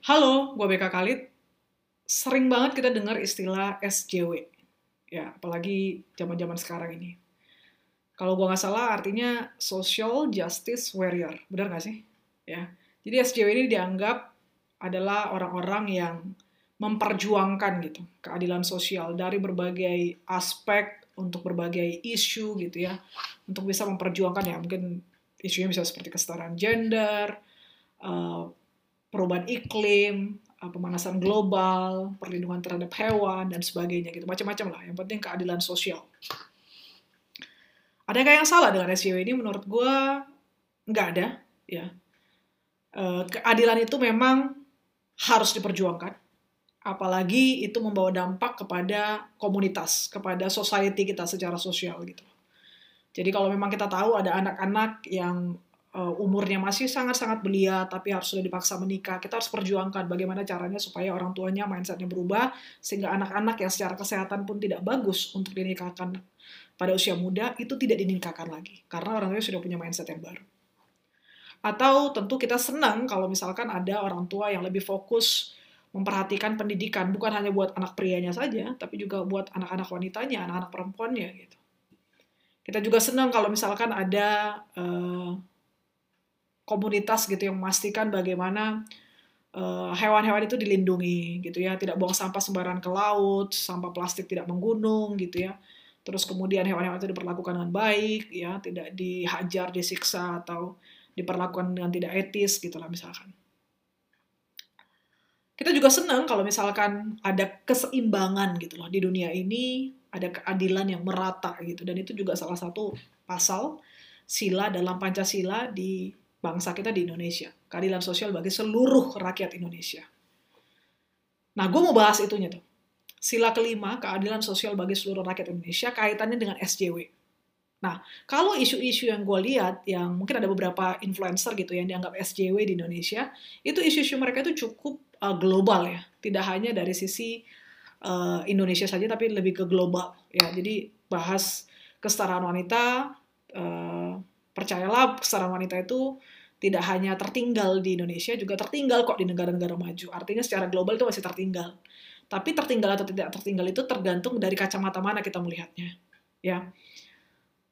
Halo, gue BK Khalid. Sering banget kita dengar istilah SJW. Ya, apalagi zaman-zaman sekarang ini. Kalau gue nggak salah artinya Social Justice Warrior. Benar nggak sih? Ya. Jadi SJW ini dianggap adalah orang-orang yang memperjuangkan gitu keadilan sosial dari berbagai aspek untuk berbagai isu gitu ya untuk bisa memperjuangkan ya mungkin isunya bisa seperti kesetaraan gender uh, perubahan iklim, uh, pemanasan global, perlindungan terhadap hewan dan sebagainya gitu. Macam-macam lah. Yang penting keadilan sosial. Ada yang salah dengan SJW ini? Menurut gue nggak ada. Ya, uh, keadilan itu memang harus diperjuangkan. Apalagi itu membawa dampak kepada komunitas, kepada society kita secara sosial gitu. Jadi kalau memang kita tahu ada anak-anak yang uh, umurnya masih sangat-sangat belia tapi harus sudah dipaksa menikah. Kita harus perjuangkan bagaimana caranya supaya orang tuanya mindsetnya berubah sehingga anak-anak yang secara kesehatan pun tidak bagus untuk dinikahkan pada usia muda itu tidak dinikahkan lagi karena orang tua sudah punya mindset yang baru. Atau tentu kita senang kalau misalkan ada orang tua yang lebih fokus memperhatikan pendidikan bukan hanya buat anak prianya saja tapi juga buat anak-anak wanitanya anak-anak perempuannya gitu. Kita juga senang kalau misalkan ada uh, komunitas gitu yang memastikan bagaimana eh, hewan-hewan itu dilindungi gitu ya, tidak buang sampah sembarangan ke laut, sampah plastik tidak menggunung gitu ya. Terus kemudian hewan-hewan itu diperlakukan dengan baik ya, tidak dihajar, disiksa atau diperlakukan dengan tidak etis gitu lah misalkan. Kita juga senang kalau misalkan ada keseimbangan gitu loh di dunia ini, ada keadilan yang merata gitu dan itu juga salah satu pasal sila dalam Pancasila di bangsa kita di Indonesia. Keadilan sosial bagi seluruh rakyat Indonesia. Nah, gue mau bahas itunya tuh. Sila kelima, keadilan sosial bagi seluruh rakyat Indonesia, kaitannya dengan SJW. Nah, kalau isu-isu yang gue lihat, yang mungkin ada beberapa influencer gitu yang dianggap SJW di Indonesia, itu isu-isu mereka itu cukup uh, global ya. Tidak hanya dari sisi uh, Indonesia saja, tapi lebih ke global. ya. Jadi bahas kesetaraan wanita, uh, percayalah kesetaraan wanita itu tidak hanya tertinggal di Indonesia, juga tertinggal kok di negara-negara maju. Artinya secara global itu masih tertinggal. Tapi tertinggal atau tidak tertinggal itu tergantung dari kacamata mana kita melihatnya. Ya.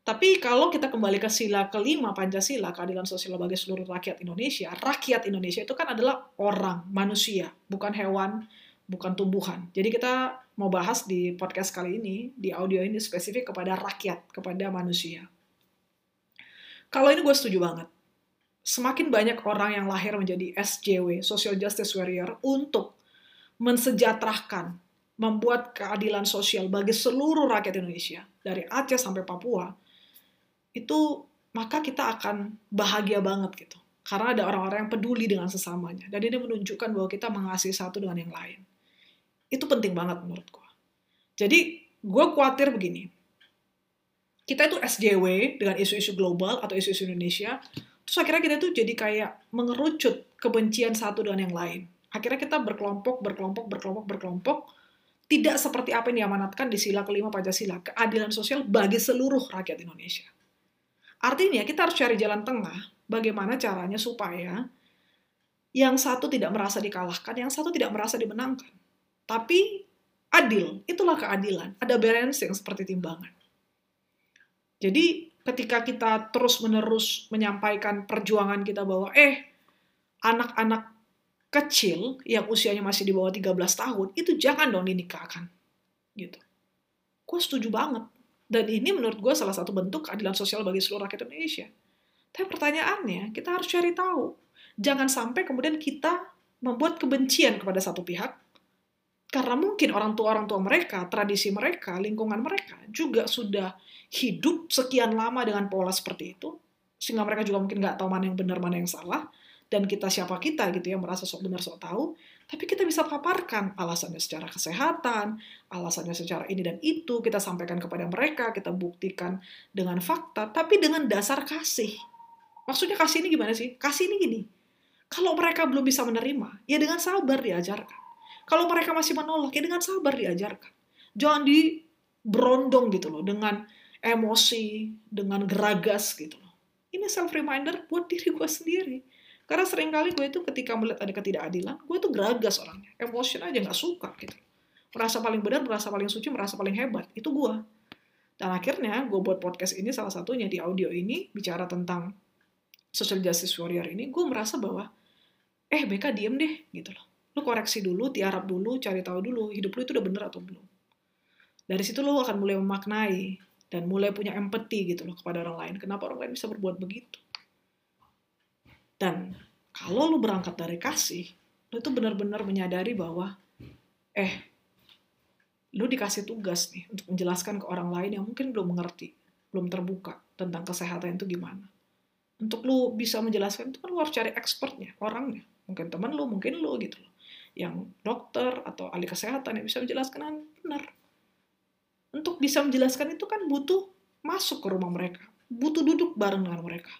Tapi kalau kita kembali ke sila kelima Pancasila, keadilan sosial bagi seluruh rakyat Indonesia, rakyat Indonesia itu kan adalah orang, manusia, bukan hewan, bukan tumbuhan. Jadi kita mau bahas di podcast kali ini, di audio ini spesifik kepada rakyat, kepada manusia. Kalau ini gue setuju banget. Semakin banyak orang yang lahir menjadi SJW, Social Justice Warrior, untuk mensejahterakan, membuat keadilan sosial bagi seluruh rakyat Indonesia, dari Aceh sampai Papua, itu maka kita akan bahagia banget gitu. Karena ada orang-orang yang peduli dengan sesamanya. Dan ini menunjukkan bahwa kita mengasihi satu dengan yang lain. Itu penting banget menurut gue. Jadi gue khawatir begini, kita itu SJW dengan isu-isu global atau isu-isu Indonesia, terus akhirnya kita tuh jadi kayak mengerucut kebencian satu dengan yang lain. Akhirnya kita berkelompok, berkelompok, berkelompok, berkelompok, tidak seperti apa yang diamanatkan di sila kelima Pancasila, keadilan sosial bagi seluruh rakyat Indonesia. Artinya kita harus cari jalan tengah, bagaimana caranya supaya yang satu tidak merasa dikalahkan, yang satu tidak merasa dimenangkan. Tapi adil, itulah keadilan. Ada balancing seperti timbangan. Jadi ketika kita terus-menerus menyampaikan perjuangan kita bahwa eh anak-anak kecil yang usianya masih di bawah 13 tahun itu jangan dong dinikahkan. Gitu. Gue setuju banget. Dan ini menurut gue salah satu bentuk keadilan sosial bagi seluruh rakyat Indonesia. Tapi pertanyaannya, kita harus cari tahu. Jangan sampai kemudian kita membuat kebencian kepada satu pihak, karena mungkin orang tua-orang tua mereka, tradisi mereka, lingkungan mereka juga sudah hidup sekian lama dengan pola seperti itu, sehingga mereka juga mungkin nggak tahu mana yang benar, mana yang salah, dan kita siapa kita gitu ya, merasa sok benar, sok tahu, tapi kita bisa paparkan alasannya secara kesehatan, alasannya secara ini dan itu, kita sampaikan kepada mereka, kita buktikan dengan fakta, tapi dengan dasar kasih. Maksudnya kasih ini gimana sih? Kasih ini gini, kalau mereka belum bisa menerima, ya dengan sabar diajarkan. Kalau mereka masih menolak, ya dengan sabar diajarkan. Jangan di berondong gitu loh, dengan emosi, dengan geragas gitu loh. Ini self reminder buat diri gue sendiri. Karena sering kali gue itu ketika melihat ada ketidakadilan, gue tuh geragas orangnya. Emotion aja nggak suka gitu. Merasa paling benar, merasa paling suci, merasa paling hebat. Itu gue. Dan akhirnya gue buat podcast ini salah satunya di audio ini bicara tentang social justice warrior ini, gue merasa bahwa eh BK diem deh gitu loh. Lu koreksi dulu, tiarap dulu, cari tahu dulu hidup lu itu udah bener atau belum. Dari situ lu akan mulai memaknai dan mulai punya empati gitu loh kepada orang lain. Kenapa orang lain bisa berbuat begitu? Dan kalau lu berangkat dari kasih, lu itu benar-benar menyadari bahwa, eh, lu dikasih tugas nih untuk menjelaskan ke orang lain yang mungkin belum mengerti, belum terbuka tentang kesehatan itu gimana. Untuk lu bisa menjelaskan itu kan lu harus cari expertnya, orangnya. Mungkin teman lu, mungkin lu gitu. Yang dokter atau ahli kesehatan yang bisa menjelaskan dengan benar. Untuk bisa menjelaskan itu kan butuh masuk ke rumah mereka. Butuh duduk bareng dengan mereka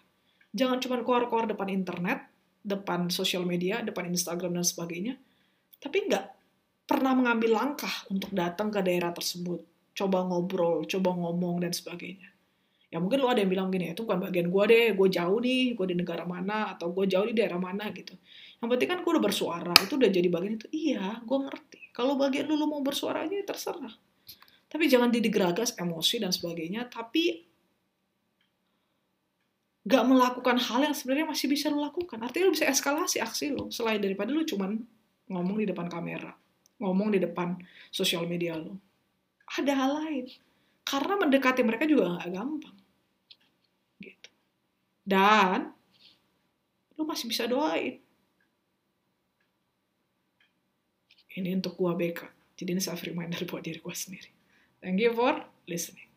Jangan cuma keluar-keluar depan internet, depan sosial media, depan Instagram dan sebagainya, tapi nggak pernah mengambil langkah untuk datang ke daerah tersebut, coba ngobrol, coba ngomong dan sebagainya. Ya mungkin lo ada yang bilang gini, itu bukan bagian gue deh, gue jauh nih, gue di negara mana, atau gue jauh di daerah mana gitu. Yang penting kan gue udah bersuara, itu udah jadi bagian itu. Iya, gue ngerti. Kalau bagian lu, lu mau bersuara aja, ya terserah. Tapi jangan didegeragas emosi dan sebagainya, tapi gak melakukan hal yang sebenarnya masih bisa lo lakukan. Artinya lo bisa eskalasi aksi lo, selain daripada lo cuman ngomong di depan kamera, ngomong di depan sosial media lo. Ada hal lain. Karena mendekati mereka juga gak gampang. Gitu. Dan lo masih bisa doain. Ini untuk gua BK. Jadi ini self reminder buat diri gua sendiri. Thank you for listening.